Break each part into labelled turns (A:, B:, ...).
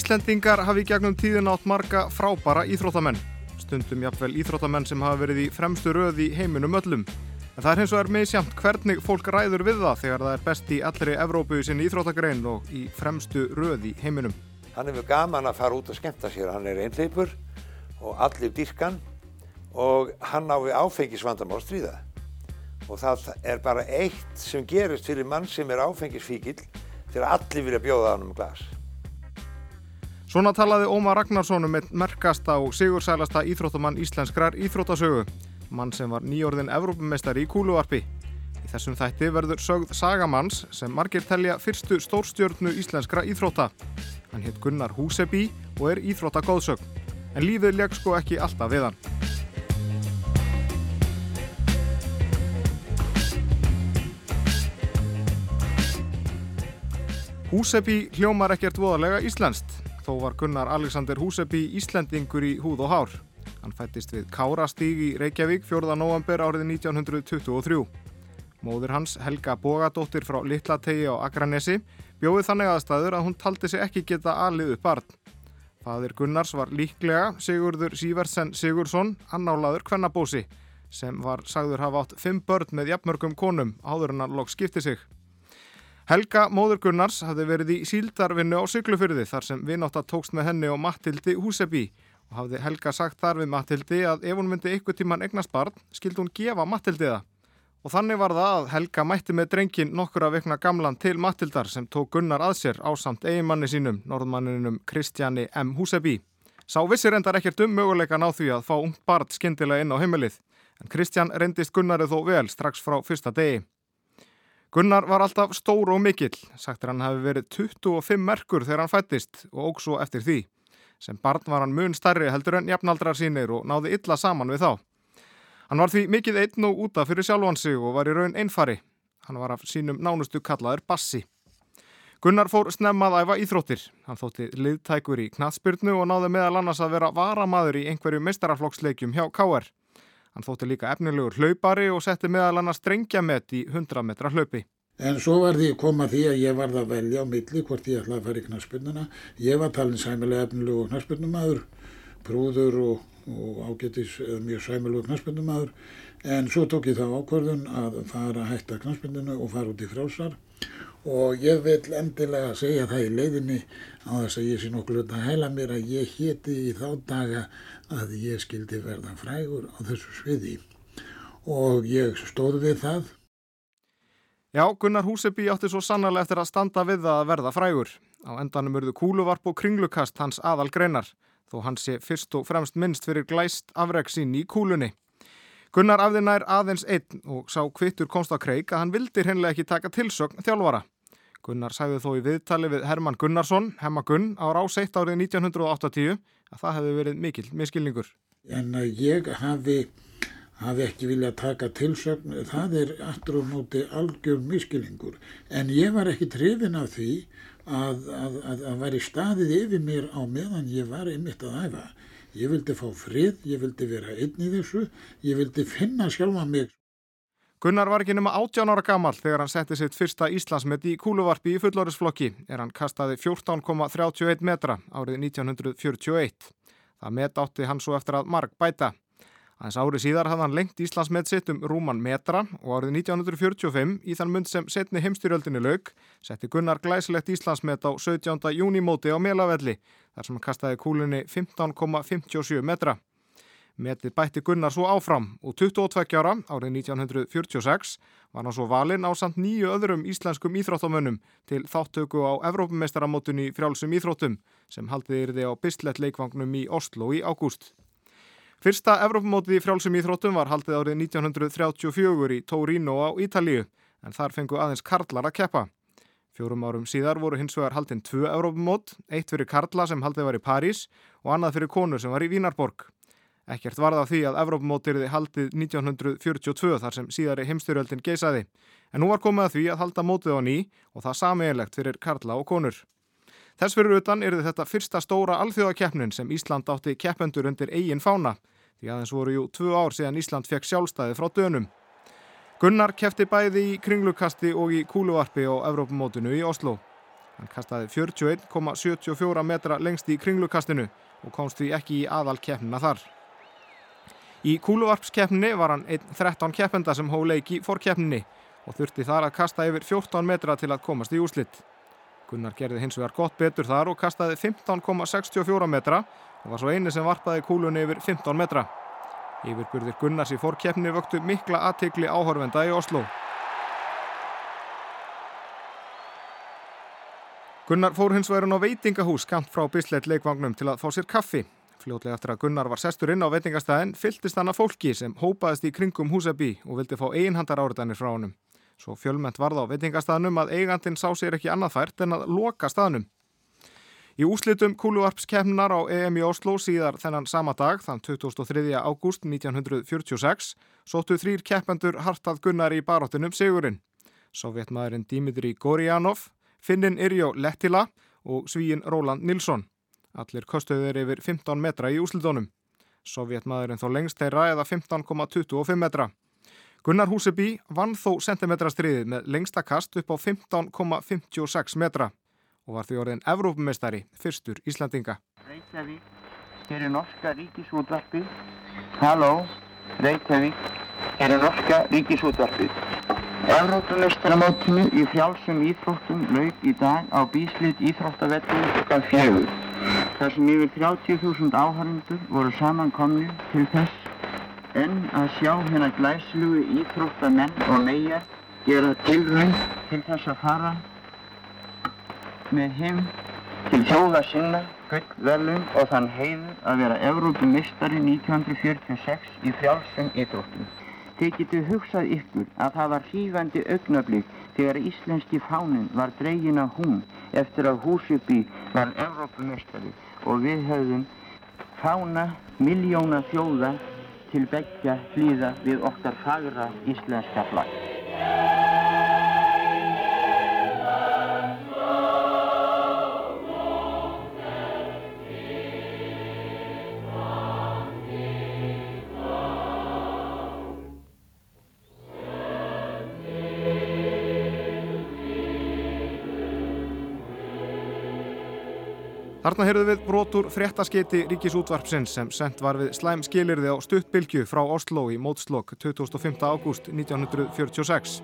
A: Íslendingar hafi gegnum tíðin átt marga frábara íþróttamenn. Stundum jafnvel íþróttamenn sem hafa verið í fremstu röð í heiminum öllum. En það er hins vegar meðsjamt hvernig fólk ræður við það þegar það er best í allri Evrópu sinni íþróttagrein og í fremstu röð í heiminum.
B: Hann hefur gaman að fara út og skemmta sér. Hann er einleipur og allir dyrkan og hann á við áfengisvandamál stríða. Og það er bara eitt sem gerist fyrir mann sem er áfengisfíkil þegar allir vilja bjóða hann um glas.
A: Svona talaði Ómar Ragnarsson um einn merkasta og sigursælasta íþróttamann íslenskrar íþróttasögu, mann sem var nýjórðin Evrópumeistari í kúluvarpi. Í þessum þætti verður sögð Sagamanns sem margir telja fyrstu stórstjörnu íslenskra íþrótta. Hann hitt Gunnar Húsebí og er íþróttagóðsögn, en lífið legg sko ekki alltaf við hann. Húsebí hljómar ekkert voðalega íslenskt. Þó var Gunnar Alexander Húsebí Íslendingur í húð og hár. Hann fættist við Kárastíg í Reykjavík 4. november árið 1923. Móður hans, Helga Bogadóttir frá Littlategi á Akranesi, bjóði þannig aðstæður að hún taldi sig ekki geta alið upp barn. Fadir Gunnars var líklega Sigurður Sýversen Sigursson, annálaður kvennabósi, sem var sagður hafa átt fimm börn með jafnmörgum konum áður en að lokk skipti sig. Helga móður Gunnars hafði verið í síldarvinnu á Siglufyrði þar sem vinátt að tókst með henni og Mattildi Húsebí og hafði Helga sagt þar við Mattildi að ef hún myndi ykkur tíman egnast barn skildi hún gefa Mattildi það. Og þannig var það að Helga mætti með drengin nokkur að vekna gamlan til Mattildar sem tók Gunnar að sér á samt eigimanni sínum, norðmanninum Kristjani M. Húsebí. Sá vissir endar ekkert um möguleikan á því að fá ungt barn skindilega inn á heimilið, en Kristjan reyndist Gunnarið þó vel strax frá fyrsta degi. Gunnar var alltaf stór og mikill, sagtur hann hafi verið 25 merkur þegar hann fættist og óg svo eftir því. Sem barn var hann mun starri heldur en jafnaldrar sínir og náði illa saman við þá. Hann var því mikill einn og útaf fyrir sjálfan sig og var í raun einfari. Hann var af sínum nánustu kallaður Bassi. Gunnar fór snemmað æfa íþróttir. Hann þótti liðtækur í knatsbyrnu og náði meðal annars að vera varamaður í einhverju meistaraflokksleikjum hjá K.R. Hann þótti líka efnilegur hlaupari og setti meðal annars strengjamett í 100 metra hlaupi.
C: En svo var því koma því að ég varð að velja á milli hvort ég ætlaði að fara í knaspurnuna. Ég var talin sæmilega efnilegu knaspurnumæður, prúður og, og ágættis mjög sæmilegu knaspurnumæður. En svo tók ég þá ákvörðun að fara að hætta knaspurnunu og fara út í frálsar. Og ég vil endilega segja það í leiðinni á þess að ég sé nokkuð að heila mér að ég héti í þá daga að ég skildi verða frægur á þessu sviði og ég stóð við það.
A: Já, Gunnar Húsebí átti svo sannarlega eftir að standa við að verða frægur. Á endanum urðu kúluvarp og kringlukast hans aðal greinar, þó hans sé fyrst og fremst minnst fyrir glæst afreiksinn í kúlunni. Gunnar afði nær aðeins einn og sá kvittur komst á kreik að hann vildi hennilega ekki taka tilsögn þjálfara. Gunnar sæði þó í viðtali við Herman Gunnarsson, Hemma Gunn, á ráseitt árið 1980 að það hefði verið mikil miskilningur.
C: En að ég hafi, hafi ekki viljað taka tilsögn, það er aftur og móti algjör miskilningur. En ég var ekki trefin af því að, að, að, að væri staðið yfir mér á meðan ég var einmitt að æfa. Ég vildi fá frið, ég vildi vera einn í þessu, ég vildi finna sjálfa mig.
A: Gunnar var ekki nema 18 ára gammal þegar hann setti sitt fyrsta Íslandsmet í kúluvarpi í fullorðisflokki er hann kastaði 14,31 metra árið 1941. Það met átti hann svo eftir að mark bæta. Aðeins árið síðar hafði hann lengt Íslandsmet sitt um rúman metra og árið 1945 í þann mynd sem setni heimstyrjöldinni laug setti Gunnar glæsilegt Íslandsmet á 17. júnimóti á Melavelli þar sem hann kastaði kúlunni 15,57 metra. Metið bætti Gunnar svo áfram og 22 ára árið 1946 var hann svo valinn á samt nýju öðrum íslenskum íþróttamönnum til þáttöku á Evrópumeistaramótunni frjálsum íþróttum sem haldið yrði á Bistlet leikvangnum í Oslo í ágúst. Fyrsta Evrópumótið í frjálsum íþróttum var haldið árið 1934 í Torino á Ítalíu en þar fengu aðeins karlar að keppa. Fjórum árum síðar voru hins vegar haldinn tvö Evrópumót, eitt fyrir karla sem haldið var í París og annað fyrir konur sem var í Vínarborg. Ekkert varða því að Evrópumótiriði haldið 1942 þar sem síðari heimstyrjöldin geisaði. En nú var komið að því að halda mótið á ný og það sameigilegt fyrir karla og konur. Þess fyrir utan er þetta fyrsta stóra alþjóðakeppnin sem Ísland átti keppendur undir eigin fána. Því aðeins voru jú tvö ár síðan Ísland fekk sjálfstæði frá dönum. Gunnar kefti bæði í kringlukasti og í kúluvarpi á Evrópumótinu í Oslo. Hann kastaði 41,74 metra lengst í kringlukastinu og komst því ekki í aðal keppnina þar. Í kúluvarpskeppninni var hann 13 keppenda sem hó leiki fór keppninni og þurfti þar að kasta yfir 14 metra til að komast í úslitt. Gunnar gerði hins vegar gott betur þar og kastaði 15,64 metra og var svo eini sem varpaði kúlunni yfir 15 metra. Yfirburðir Gunnars í fórkeppni vöktu mikla aðtikli áhörvenda í Oslo. Gunnar fór hins vegar á veitingahús skamt frá Bislett leikvagnum til að fá sér kaffi. Fljótlega eftir að Gunnar var sestur inn á veitingastæðin fylltist hann af fólki sem hópaðist í kringum húsabí og vildi fá einhandar áriðanir frá honum. Svo fjölmend varð á veitingastæðinum að eigandin sá sér ekki annað fært en að loka staðnum. Í úslitum kúluarpskemnar á EM í Oslo síðar þennan sama dag, þann 23. ágúst 1946, sóttu þrýr keppendur hartað Gunnar í baróttunum Sigurinn. Sovjetmaðurinn Dimitri Gorjanov, Finnin Irjó Lettila og svíin Róland Nilsson. Allir kostuður yfir 15 metra í úslitónum. Sovjetmaðurinn þó lengst þeirra eða 15,25 metra. Gunnar Húseby vann þó centimetrastriðið með lengsta kast upp á 15,56 metra og var því orðin Evrópumestari fyrstur Íslandinga.
D: Reykjavík, hér er norska ríkisútvarpið. Halló, Reykjavík, hér er norska ríkisútvarpið. Evrópumestaramótinu í frjálsum íþróttum lauk í dag á bíslit íþróttavettum okkar fjögur. Þar sem yfir 30.000 áhörundur voru samankomni til þess en að sjá hérna glæslugu íþróttamenn og megar gera tilraun til þess að fara með heim til þjóða sinna gullverlun og þann heiður að vera Evrópumistari 1946 í frjálsum íþróttum. Þið getur hugsað ykkur að það var hrífandi augnablík þegar íslenski fánin var dregin á hún eftir að Húsubí var Evrópumistari og við höfðum fána miljóna þjóða til begja hlýða við okkar fagra íslenska flagg.
A: Þarna heyrðu við brotur fréttaskeiti Ríkisútvarpsins sem sendt var við slæm skilirði á stuttbylgju frá Oslo í mótslokk 25. ágúst 1946.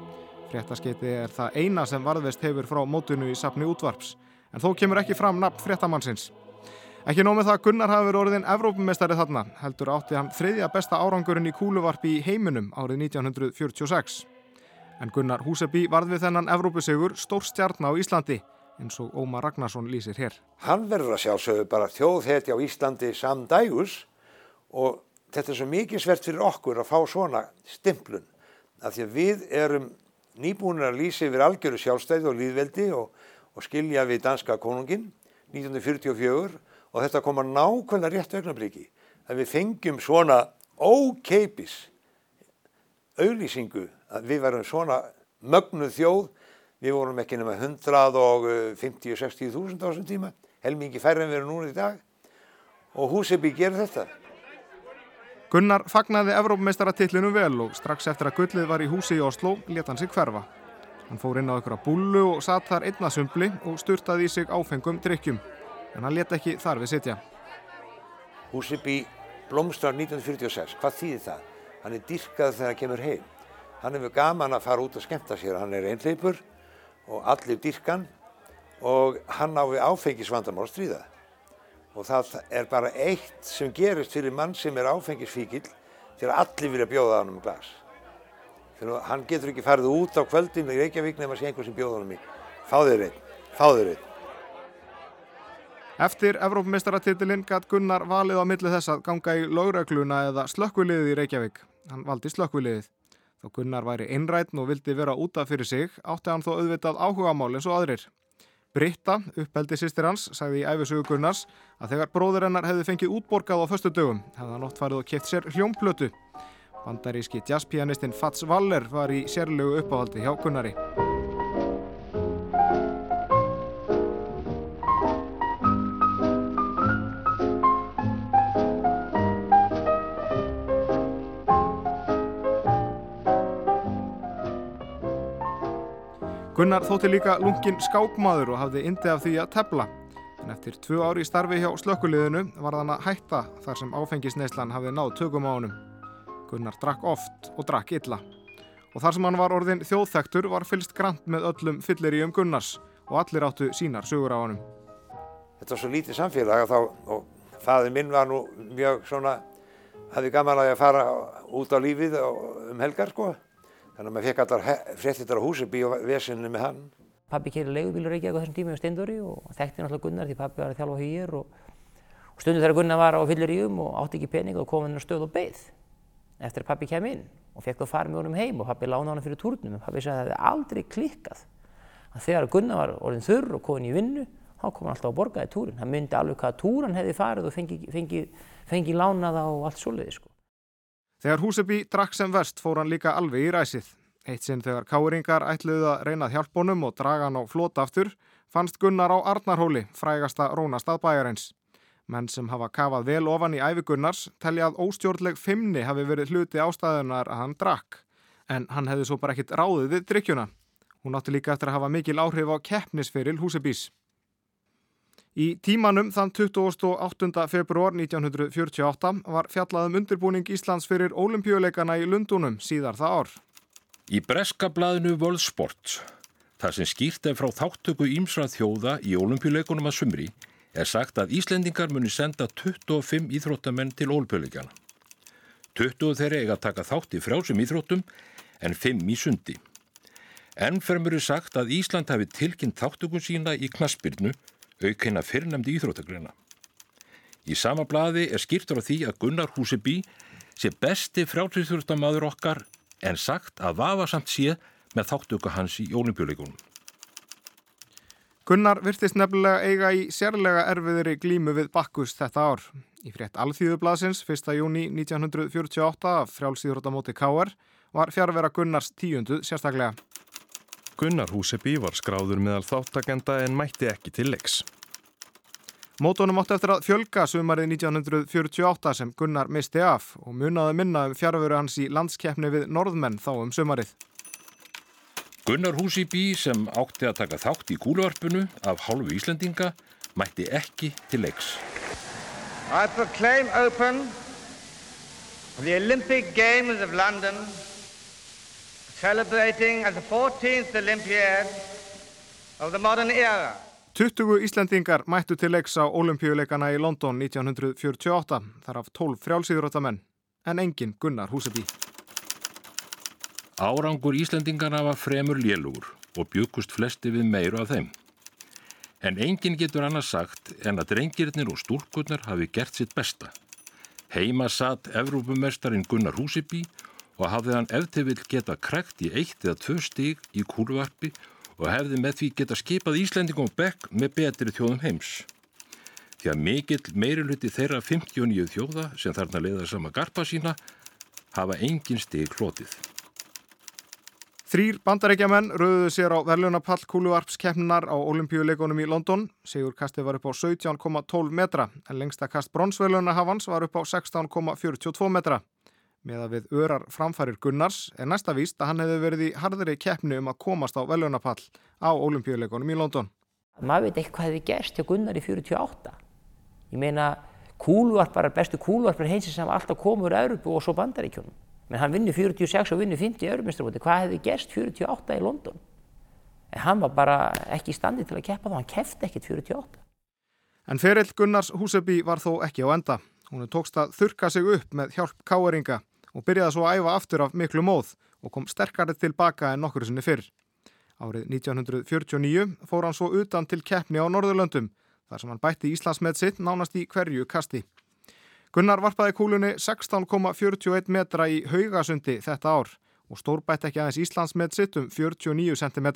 A: Fréttaskeiti er það eina sem varðvest hefur frá mótunu í sapni útvarps, en þó kemur ekki fram nafn fréttamannsins. Ekki nómið það að Gunnar verið orðin Evrópumestari þarna, heldur átti hann þriðja besta árangurinn í kúluvarpi í heiminum árið 1946. En Gunnar Húseby varð við þennan Evrópusegur stór stjarn á Íslandi eins og Ómar Ragnarsson lýsir hér.
B: Hann verður að sjálfsögðu bara þjóðhetja á Íslandi samdægus og þetta er svo mikið svert fyrir okkur að fá svona stimplun af því að við erum nýbúinir að lýsa yfir algjöru sjálfstæði og líðveldi og, og skilja við danska konungin 1944 og þetta koma nákvæmlega rétt augnabliki að við fengjum svona ókeipis auðlýsingu að við verðum svona mögnuð þjóð Við vorum ekki nema 150-60 þúsund á þessum tíma, helmingi færri en við erum núna í dag og Húseby gerir þetta.
A: Gunnar fagnaði Evrópmeistaratillinum vel og strax eftir að gullið var í húsi í Oslo leta hann sig hverfa. Hann fór inn á ykkur að búlu og satt þar einna sumbli og styrtaði í sig áfengum drikkjum, en hann leta ekki þar við sitja.
B: Húseby blómstrar 1946, hvað þýðir það? Hann er dyrkað þegar hann kemur heim. Hann hefur gaman að fara út og skemta sér, hann er einleipur og allir dyrkan og hann á við áfengisvandamál stríða. Og það er bara eitt sem gerist fyrir mann sem er áfengisfíkil að allir vilja bjóða hann um glas. Fyrir hann getur ekki farið út á kvöldin í Reykjavík nefn að sé einhver sem bjóða hann um í. Fáður einn, fáður einn.
A: Eftir Evrópumestaratitilinn gætt Gunnar valið á milli þess að ganga í lögregluna eða slökkviliðið í Reykjavík. Hann valdi slökkviliðið. Þó Gunnar væri einrætn og vildi vera útaf fyrir sig, átti hann þó auðvitað áhugamál eins og aðrir. Britta, uppeldi sýstir hans, sagði í æfisugu Gunnars að þegar bróður hennar hefði fengið útborgað á föstu dögum, hefði hann oft farið og kæft sér hljómplötu. Bandaríski jazzpianistinn Fats Waller var í sérlegu uppáhaldi hjá Gunnari. Gunnar þótti líka lungin skákmaður og hafði indi af því að tefla. En eftir tvö ári í starfi hjá slökkuliðinu var þann að hætta þar sem áfengisneislan hafði náð tökum á honum. Gunnar drakk oft og drakk illa. Og þar sem hann var orðin þjóðþektur var fylst grant með öllum fyllir í um Gunnars og allir áttu sínar sugur á honum.
B: Þetta var svo lítið samfélag þá, og faði minn var nú mjög svona, hafði gaman að ég fara út á lífið um helgar sko. Þannig að maður fekk allar fréttitar á húsibí og vesinni með hann.
E: Pappi keirir leigubílur Reykjavík á þessum tíma með Steindóri og þekkti náttúrulega Gunnar því pappi var að þjálfa hýr og, og stundu þegar Gunnar var á fyllir í um og átti ekki pening og kom hann á stöð og beigð eftir að pappi kem inn og fekk þú farið með honum heim og pappi lána hann fyrir túrnum en pappi sagði að það hefði aldrei klikkað að þegar Gunnar var orðin þurr og komin í vinnu þá kom hann alltaf að borga í túrin hann myndi alveg hvaða túr hann hefði farið og fengi, fengi, fengi lánaða og allt svoleiði sko.
A: Þegar Húseby drakk sem verst fór hann líka alveg í ræsið. Eitt sinn þegar káringar ætluði að reyna honum og draga hann á flót aftur fannst Gunnar á Arnarhóli, frægasta rónastað bæjarins. Menn sem hafa kafað vel ofan í æfi Gunnars telja að óstjórnleg fimmni hafi verið hluti ástæðunar að hann drakk. En hann hefði svo bara ekkit ráðið við drikkjuna. Hún átti líka eftir að hafa mikil áhrif á keppnisferil Húsebís. Í tímanum þann 28. februar 1948 var fjallaðum undirbúning Íslands fyrir ólimpíuleikana í Lundunum síðar það ár.
F: Í breska blaðinu World Sports, þar sem skýrt er frá þáttöku ímsra þjóða í ólimpíuleikunum að sumri, er sagt að Íslendingar muni senda 25 íþróttamenn til ólimpíuleikana. 20 þeirra eiga að taka þátt í frjálsum íþróttum en 5 í sundi. Ennfermur er sagt að Ísland hafi tilkynnt þáttökun sína í knaspirnu aukina fyrrnemdi íþróttagrina. Í sama blaði er skýrtur á því að Gunnar Húsebí sé besti frjálsýþjóðstamaður okkar en sagt að vafa samt sé með þáttöku hans í ólimpíuleikunum.
A: Gunnar virtist nefnilega eiga í sérlega erfiðri glímu við Bakkus þetta ár. Í frétt Alþýðublasins 1. júni 1948 af frjálsýþjóðstamóti K.R. var fjárvera Gunnars tíundu sérstaklega.
G: Gunnar Húsebí var skráður meðal þáttakenda en mætti ekki til leiks.
A: Mótonum átti eftir að fjölga sumarið 1948 sem Gunnar misti af og munaði minna um fjárveru hans í landskeppni við norðmenn þá um sumarið.
F: Gunnar Húsebí sem átti að taka þátt í kúluvarpunu af hálfu Íslendinga mætti ekki til leiks.
H: I proclaim open the Olympic Games of London celebrating as the 14th Olympiad of the modern era.
A: 20 Íslendingar mættu til leiks á olimpíuleikana í London 1948, þar af 12 frjálsýðuróttamenn, en engin Gunnar Húsebí.
F: Árangur Íslendingarna var fremur lélugur og byggust flesti við meiru af þeim. En engin getur annars sagt en að drengirnir og stúrkurnar hafi gert sitt besta. Heima satt Evrópumestarin Gunnar Húsebí og hafði hann eftir vil geta krekt í eitt eða tvö stig í kúluvarpi og hefði með því geta skipað Íslendingum bekk með betri þjóðum heims. Því að mikill meiriluti þeirra 59 þjóða sem þarna leiða sama garpa sína hafa engin stig hlotið.
A: Þrýr bandarækjaman rauðuðu sér á verðlunapall kúluvarpskeppninar á olimpíuleikonum í London. Sigur kastið var upp á 17,12 metra en lengsta kast bronsverðlunahafans var upp á 16,42 metra. Meða við örar framfærir Gunnars er næsta víst að hann hefði verið í harðri keppni um að komast á veljónapall á olimpíuleikonum í London.
E: Maður veit ekki hvað hefði gerst hjá Gunnar í 48. Ég meina, kúluvarpar, bestu kúluvarpar heimsins sem alltaf komur úr Európu og svo bandaríkjónum. Menn hann vinnur 46 og vinnur 50 Európinstrabóti. Hvað hefði gerst 48 í London? En hann var bara ekki í standi til að keppa þá, hann kefti ekkit 48.
A: En ferill Gunnars Húseby var þó ekki á enda. Hún tókst að þurka sig upp með hjálp káeringa og byrjaði svo að æfa aftur af miklu móð og kom sterkari tilbaka en nokkur sinni fyrr. Árið 1949 fór hann svo utan til keppni á Norðurlöndum þar sem hann bætti Íslandsmet sitt nánast í hverju kasti. Gunnar varpaði kúlunni 16,41 metra í haugasundi þetta ár og stórbætti ekki aðeins Íslandsmet sitt um 49 cm,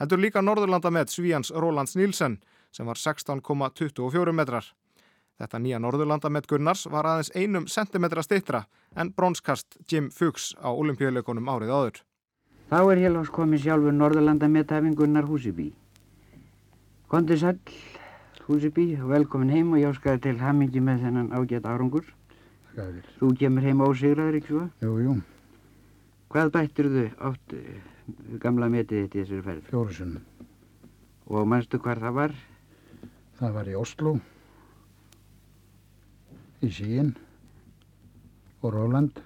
A: heldur líka Norðurlandamet Svíjans Rólands Nílsen sem var 16,24 metrar. Þetta nýja Norðurlandamet Gunnars var aðeins einum centimetra stittra en bronskast Jim Fuchs á olimpíuleikonum árið áður.
D: Þá er hér ás komið sjálfur Norðurlandametafinn Gunnar Húsibí. Kondi sæl Húsibí og velkomin heim og ég áskaði til hamingi með þennan ágætt árangur.
C: Skæðir.
D: Þú kemur heim á Sigraður, ekki svo?
C: Jú, jú.
D: Hvað bættir þau oft eh, gamla metið þitt í þessari ferð?
C: fjóru sinnum.
D: Og manstu hvar það var?
C: Það var í Oslo, í Síin og Róland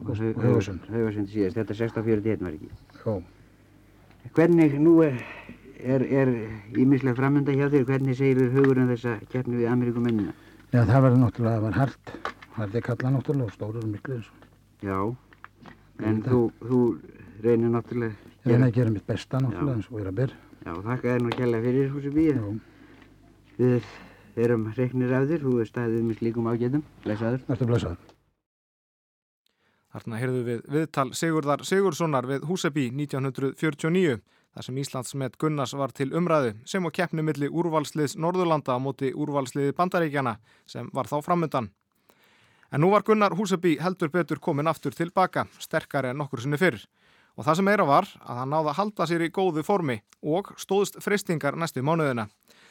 C: og Haugasund.
D: Haugasund síðast, þetta er 1641 var ekki.
C: Jó,
D: Hvernig nú er, er, er ímislega framönda hjá þér, hvernig segir þau hugurinn þessa keppni við Ameríkumennina?
C: Já, það var náttúrulega, það var hart. Hardi kalla náttúrulega og stóður miklu þessu.
D: Já, en þú, þú reynir náttúrulega
C: Ég reyna að gera mitt besta náttúrulega eins og vera byrr.
D: Já, þakka þér nú kjærlega fyrir bíð.
C: Já,
D: Við erum reiknir af þér, þú er staðið með slíkum ágætum, lesaður.
C: næstu blessaður.
A: Þarna heyrðu við viðtal Sigurðar Sigurssonar við Húsebí 1949 þar sem Íslands með Gunnars var til umræðu sem á keppni milli úrvalsliðs Norðurlanda á móti úrvalsliði Bandaríkjana sem var þá framöndan. En nú var Gunnar Húsebí heldur betur komin aftur tilbaka, sterkari en nokkur sinni fyrr. Og það sem meira var að hann náða að halda sér í góðu formi og stóðst freystingar næstu mánuðina.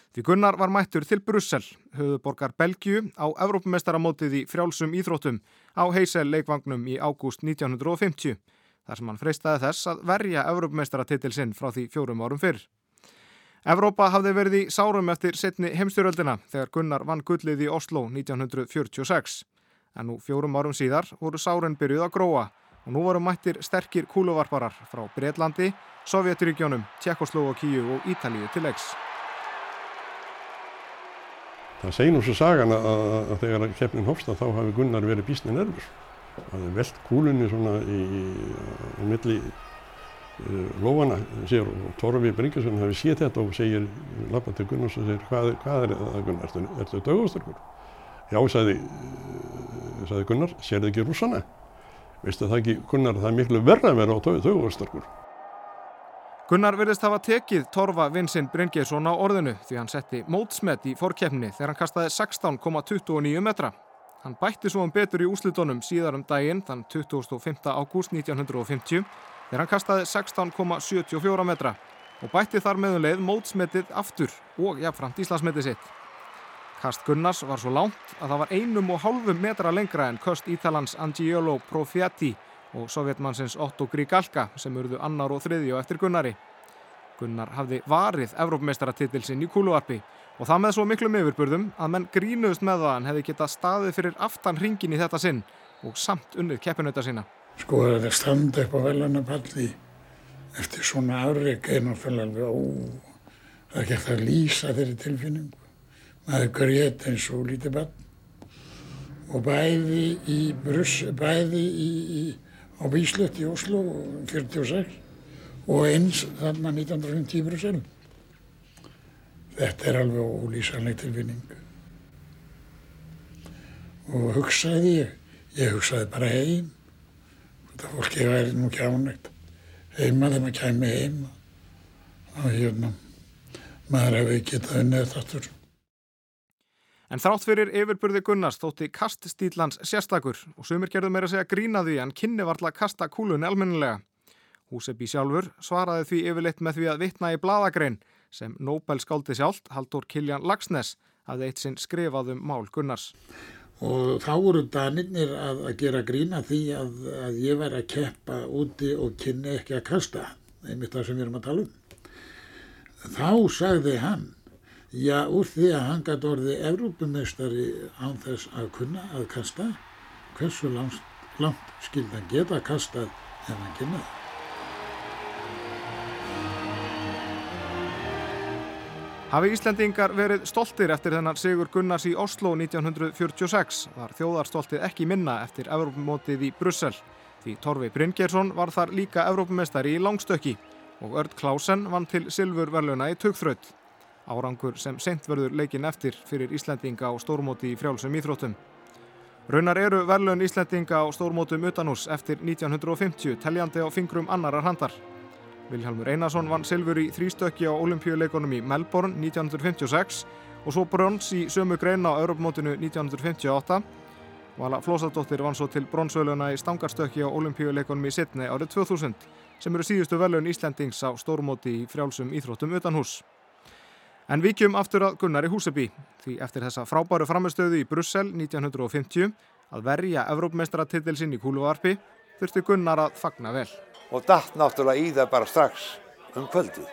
A: Því Gunnar var mættur til Brussel, höfuborgar Belgiu, á Evrópumestaramótið í frjálsum íþróttum á Heysel leikvagnum í ágúst 1950, þar sem hann freystaði þess að verja Evrópumestaratitil sinn frá því fjórum árum fyrr. Evrópa hafði verið í sárum eftir setni heimstyröldina þegar Gunnar vann gullið í Oslo 1946. En nú fjórum árum síðar voru sárin byrjuð að gróa og nú voru mættir sterkir kúluvarparar frá Breitlandi, Sovjeturíkjónum, Tjekkoslovakíu og Ítalíu til leiks.
I: Það segir nú svo sagan að, að, þegar keppnin hófst að þá hafi Gunnar verið bísni nervur. Það hefði velt kúlunni svona í, í milli uh, lófana sér og Torfi Bringarsson hafi séð þetta og segir, lappa til Gunnars og segir, hvað, hvað er það Gunnar, ertu, ertu dögusturkur? Já, sagði, uh, sagði Gunnar, sérðu ekki rússana? Veistu það ekki, Gunnar, það er miklu verra að vera á dögusturkur.
A: Gunnar virðist hafa tekið Torfa Vinsinn Bryngeisson á orðinu því hann setti mótsmet í fórkeppni þegar hann kastaði 16,29 metra. Hann bætti svo um betur í úslitunum síðar um daginn þann 25. ágúst 1950 þegar hann kastaði 16,74 metra og bætti þar meðum leið mótsmetið aftur og jafnframt Íslandsmetið sitt. Kast Gunnars var svo lánt að það var einum og hálfum metra lengra en köst Ítalans Angiolo Profiati og sovjetmannsins Otto Grigalka sem urðu annar og þriði og eftir Gunnari. Gunnar hafði varið Evrópmeistaratitilsinn í kúluarpi og það með svo miklum yfirburðum að menn grínuðust með það að hann hefði getað staðið fyrir aftan ringin í þetta sinn og samt unnið keppinauta sína.
C: Sko að þetta standa upp á velunapalli eftir svona afreg er náttúrulega alveg ó, það er eftir að lýsa þeirri tilfinningu. Maður grét eins og lítið bann og bæði í Bruss, bæði í, í á Bíslut í Oslo 46 og eins þarna 1950 í Brussel. Þetta er alveg ólýsanleg tilfinning. Og hugsaði ég, ég hugsaði bara heim. Þetta fólki væri nú ekki ánægt heima þegar maður kæmi heim og hérna maður hefði getað unnið þetta aftur.
A: En þrátt fyrir yfirburði Gunnars þótti kaststílans sérstakur og sumir gerðu meira að segja grína því en kynni varla kasta kúlunni almennilega. Húsebi sjálfur svaraði því yfirleitt með því að vitna í bladagrein sem Nobel skáldi sjálft, Haldur Kiljan Lagsnes, hafði eitt sinn skrifað um mál Gunnars.
C: Og þá voru danirnir að, að gera grína því að, að ég væri að keppa úti og kynni ekki að kasta, einmitt það sem við erum að tala um. Þá sagði hann, já úr því að hann gæti orðið Evrópumestari án þess að kunna að kasta, hversu langt, langt skildan geta kastað ef hann kynnaði.
A: Hafi Íslendingar verið stoltir eftir þennan Sigur Gunnars í Oslo 1946 var þjóðarstoltið ekki minna eftir Evrópumótið í Brussel því Torfi Bryngersson var þar líka Evrópumestari í langstökki og Örd Klausen vann til silfurverluna í tugþraut. Árangur sem sent verður leikin eftir fyrir Íslendinga á stórmóti í frjálsum íþróttum. Raunar eru verlun Íslendinga á stórmótum utanús eftir 1950 teljandi á fingrum annarar handar. Vilhjálmur Einarsson vann silfur í þrýstökki á olimpíuleikonum í Melbourne 1956 og svo brons í sömu greina á Europamótinu 1958. Vala Flósadóttir vann svo til bronsvöluna í stangarstökki á olimpíuleikonum í Sydney árið 2000 sem eru síðustu velun Íslandings á stórmóti í frjálsum íþróttum utan En vikjum aftur að Gunnar í Húseby því eftir þessa frábæru framistöðu í Brussel 1950 að verja Evrópmeistaratitil sinn í kúluvarpi þurfti Gunnar að fagna vel.
B: Og datt náttúrulega í það bara strax um kvöldið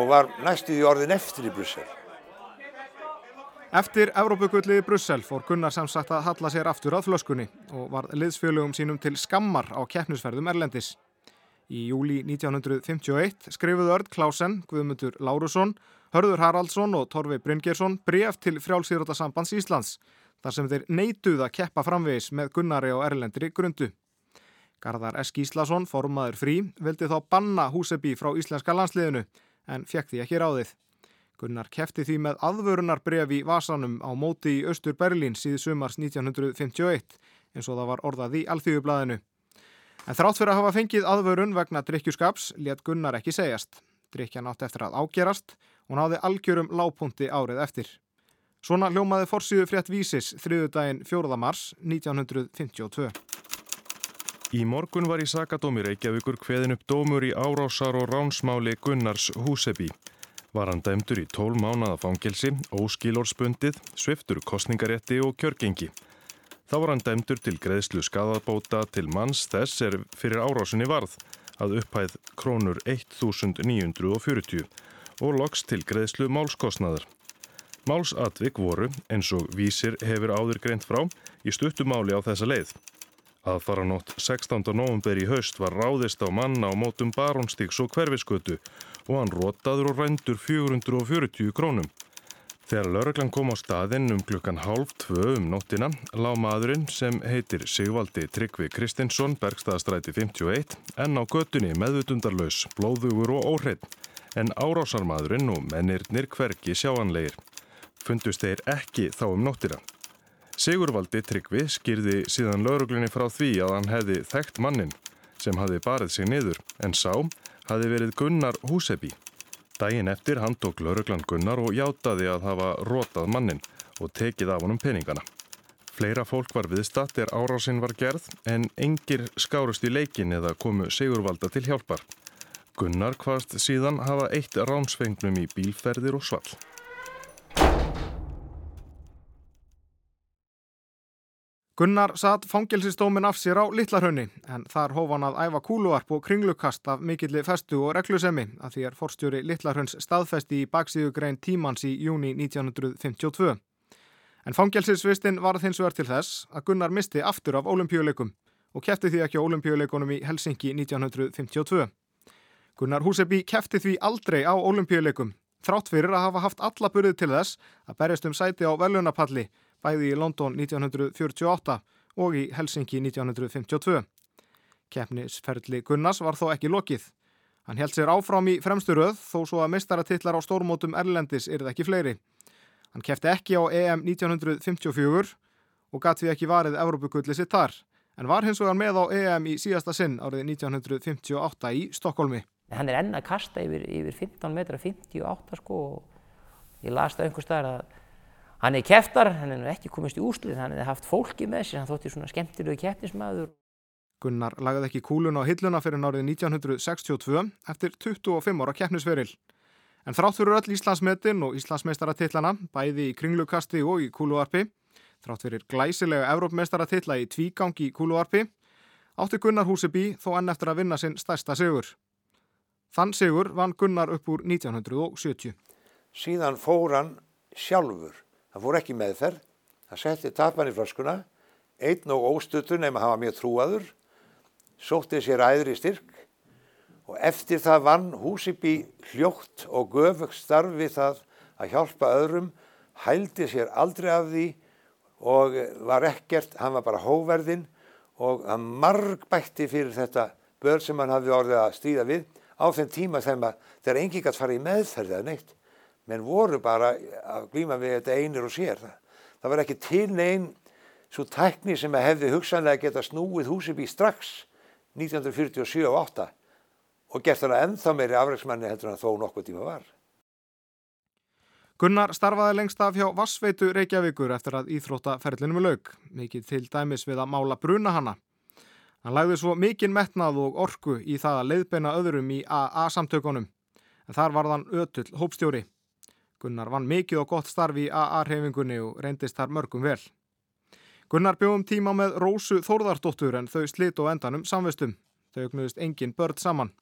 B: og var næstu því orðin eftir í Brussel.
A: Eftir Evrópugulli í Brussel fór Gunnar sem sagt að halla sér aftur að flöskunni og var liðsfjölugum sínum til skammar á keppnisferðum Erlendis. Í júli 1951 skrifuðu Örd Klausen, Guðmundur Lárusson, Hörður Haraldsson og Torfi Bryngersson bref til frjálsýrjótasambands Íslands þar sem þeir neituð að keppa framvegis með Gunnari og Erlendri grundu. Garðar S. Gíslason, formaður frí, vildi þá banna Húsebí frá íslenska landsliðinu en fekk því ekki ráðið. Gunnar kefti því með aðvörunar í Vasanum á móti í Östur Berlín síðu sumars 1951 eins og það var orðað í Alþjóðublaðinu. En þrátt fyrir að hafa fengið aðvörun vegna drikkjuskaps let Gunnar ekki segjast. Drikkjan átt eftir að ágerast og náði algjörum lápunti árið eftir. Svona hljómaði forsýðu frétt vísis þriðudaginn 4. mars 1952.
G: Í morgun var í Sakadómi Reykjavíkur hveðin upp dómur í árásar og ránsmáli Gunnars Húsebi. Var hann dæmdur í tól mánaða fangelsi, óskilórspundið, sviftur kostningarétti og kjörgengi. Þá var hann dæmdur til greiðslu skadabóta til manns þess er fyrir árásunni varð að upphæð krónur 1940 og loks til greiðslu málskostnaðar. Málsatvik voru, eins og vísir hefur áður greint frá, í stuttumáli á þessa leið. Aðfara nótt 16. november í haust var ráðist á manna á mótum barónstíks og hverfiskötu og hann rótaður og rændur 440 krónum. Þegar lauraglan kom á staðinn um klukkan halv tvö um nóttina lág maðurinn sem heitir Sigvaldi Tryggvi Kristinsson, Bergstaðastræti 51, enn á götunni meðutundarlaus, blóðugur og óhreitt, en árásarmadurinn og mennirnir hverki sjáanleir. Fundust þeir ekki þá um nóttina. Sigurvaldi Tryggvi skýrði síðan lauruglunni frá því að hann hefði þekkt mannin sem hafi barið sig niður en sá hafi verið Gunnar Húsebi. Dægin eftir hann tók lauruglan Gunnar og játaði að hafa rótað mannin og tekið af honum peningana. Fleira fólk var viðstatt er árásinn var gerð en engir skárust í leikin eða komu Sigurvalda til hjálpar. Gunnar hvaðst síðan hafa eitt ránsfengnum í bílferðir og svall.
A: Gunnar satt fangelsistómin af sér á Littlarhönni en þar hóf hann að æfa kúluarp og kringlukast af mikilli festu og reglusemi að því er forstjóri Littlarhönns staðfesti í baksíðugrein tímans í júni 1952. En fangelsisvistin var þins vegar til þess að Gunnar misti aftur af olimpíuleikum og kefti því ekki á olimpíuleikunum í Helsingi 1952. Gunnar Húsebi kefti því aldrei á olimpíuleikum þrátt fyrir að hafa haft alla burðið til þess að berjast um sæti á velunapalli bæði í London 1948 og í Helsinki 1952. Keppnisferðli Gunnars var þó ekki lokið. Hann held sér áfram í fremsturöð þó svo að mistaratillar á stórmótum Erlendis yrði ekki fleiri. Hann kefti ekki á EM 1954 og gæti því ekki varið Evrópugulli sitt þar, en var hins vegar með á EM í síðasta sinn árið 1958 í Stokkólmi.
E: Hann er enn að kasta yfir, yfir 15 metra, 58 sko og ég las það einhver staðar að Hann er keftar, hann er ekki komist í úslið, hann hefði haft fólki með sér, hann þótti svona skemmtilegu keppnismæður.
A: Gunnar lagði ekki kúlun á hilluna fyrir nárið 1962 eftir 25 ára keppnisveril. En þrátt fyrir öll Íslandsmetin og Íslandsmeistaratillana, bæði í kringlukasti og í kúluarpi, þrátt fyrir glæsilega Evrópmeistaratilla í tvígang í kúluarpi, átti Gunnar Húsebí þó enn eftir að vinna sinn stærsta sigur. Þann sigur vann Gunnar upp úr 1970.
B: Síðan fór hann sjálfur. Það fór ekki meðferð, það setti tapan í flöskuna, einn og óstuttur nema hann var mjög trúaður, sótti sér æðri styrk. Og eftir það vann Húsibi hljótt og göfug starfi það að hjálpa öðrum, hældi sér aldrei af því og var ekkert, hann var bara hóverðinn og hann margbætti fyrir þetta börn sem hann hafði orðið að stríða við á þeim tíma þegar engi gætt farið í meðferð eða neitt menn voru bara að glýma við þetta einir og sér. Það, það var ekki til neinn svo tækni sem að hefði hugsanlega geta snúið húsið bí strax 1947 og 8 og gert hana ennþá meiri afræksmanni heldur hann þó nokkuð tíma var.
A: Gunnar starfaði lengst af hjá Vassveitu Reykjavíkur eftir að íþróttaferlinum er laug, mikið til dæmis við að mála bruna hana. Hann lagði svo mikinn metnað og orku í það að leiðbeina öðrum í AA-samtökunum, en þar var þann ötull hópstjóri. Gunnar vann mikið og gott starfi í AA-reyfingunni og reyndist þar mörgum vel. Gunnar bjóðum tíma með Rósu Þórðardóttur en þau slit og endanum samvistum. Þau auknuðist engin börn saman.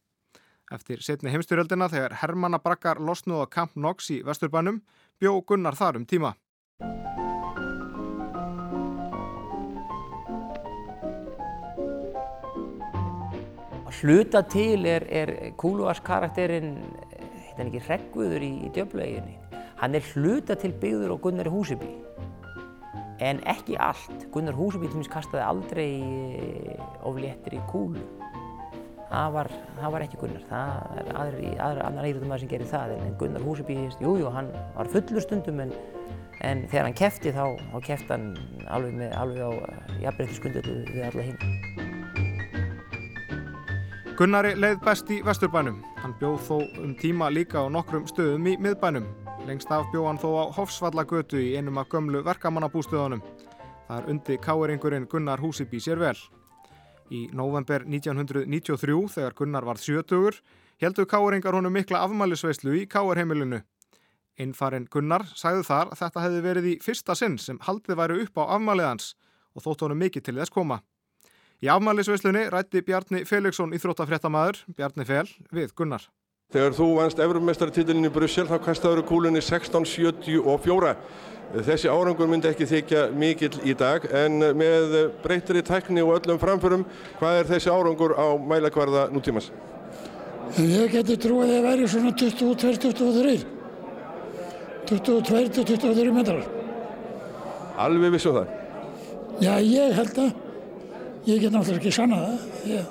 A: Eftir setni heimstyrjöldina þegar Hermanna brakkar losnuð á Camp Knox í Vesturbænum bjó Gunnar þar um tíma.
E: Hluta til er, er Kúluvars karakterinn, er ekki hreggvuður í, í djöfleginni. Hann er hluta til byggður á Gunnar Húseby. En ekki allt. Gunnar Húseby til minns kastaði aldrei ofléttir í kúlu. Það var, það var ekki Gunnar. Það er aðri, aðri, annar íþróttumæður sem gerir það. En Gunnar Húseby, jújú, jú, hann var fullur stundum en, en þegar hann kefti þá, þá kefti hann alveg, með, alveg á jafnbreyttiskundu við alla hinn.
A: Gunnari leið best í Vesturbænum. Hann bjóð þó um tíma líka á nokkrum stöðum í miðbænum. Lengst af bjóð hann þó á Hofsvallagötu í einum af gömlu verkamannabústöðunum. Það er undi káeringurinn Gunnar Húsibí sér vel. Í november 1993, þegar Gunnar var 70, heldu káeringar honum mikla afmælisveislu í káerheimilinu. Innfarinn Gunnar sagði þar að þetta hefði verið í fyrsta sinn sem haldið væri upp á afmæliðans og þótt honum mikið til þess koma. Í afmælisveislunni rætti Bjarni Felixson íþróttafréttamaður, Bjarni Fel, við Gunnar.
I: Þegar þú vannst Evrumestartitlinni í Brussel þá kastaður kúlunni 1674. Þessi árangur myndi ekki þykja mikill í dag en með breytri tækni og öllum framförum, hvað er þessi árangur á mælakvarða nútímas?
C: Ég geti trúið að það væri svona 22-23. 22-23 metrar.
I: Alveg vissum það?
C: Já, ég held að. Ég get náttúrulega ekki sanna það. Ég,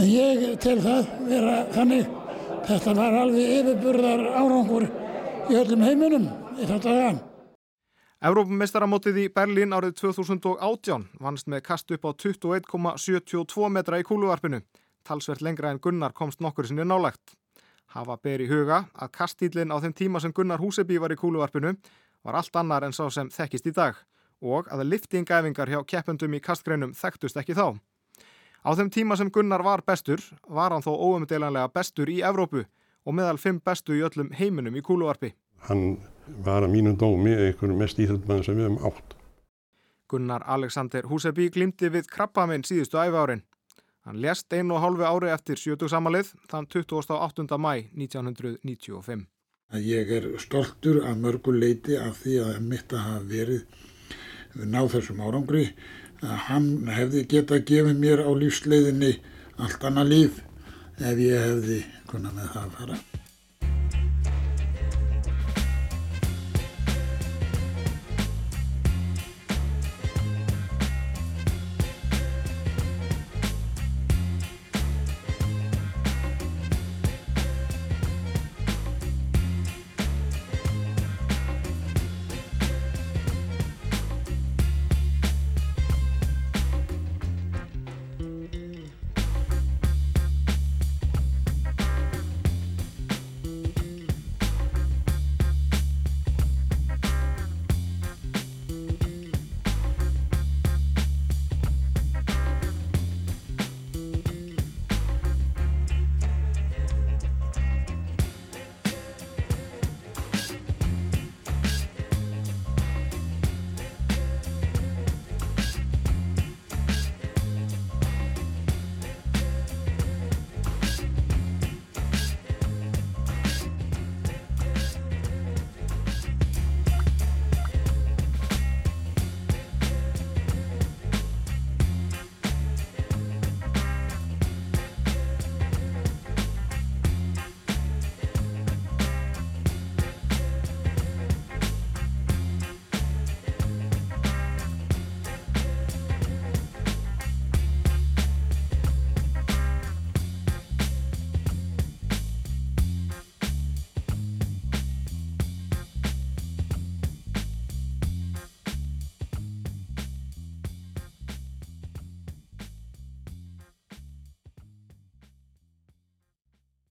C: en ég tel það vera þannig. Þetta var alveg yfirburðar árangur í öllum heiminum í þetta dagan.
A: Evrópumeistaramótið í Berlín árið 2018 vannst með kast upp á 21,72 metra í kúluvarpinu. Talsvert lengra en Gunnar komst nokkur sinni nálagt. Hafa ber í huga að kastílinn á þeim tíma sem Gunnar Húsebí var í kúluvarpinu var allt annar en sá sem þekkist í dag og að liftingæfingar hjá keppendum í kastgreinum þekktust ekki þá. Á þeim tíma sem Gunnar var bestur var hann þó óumdelanlega bestur í Evrópu og meðal fimm bestu í öllum heiminum í kúluvarpi.
I: Hann var að mínum dómi einhverjum mest íþjóðmann sem við hefum átt.
A: Gunnar Alexander Húsebí glimti við krabbaminn síðustu æfi árin. Hann lést einu og hálfu ári eftir sjötugsamalið þann 28. mæ 1995.
C: Ég er stoltur að mörguleiti af því að mitt að hafa verið náð þessum árangri að hann hefði geta gefið mér á lífsleiðinni allt annað líf ef ég hefði kunnað með það að fara.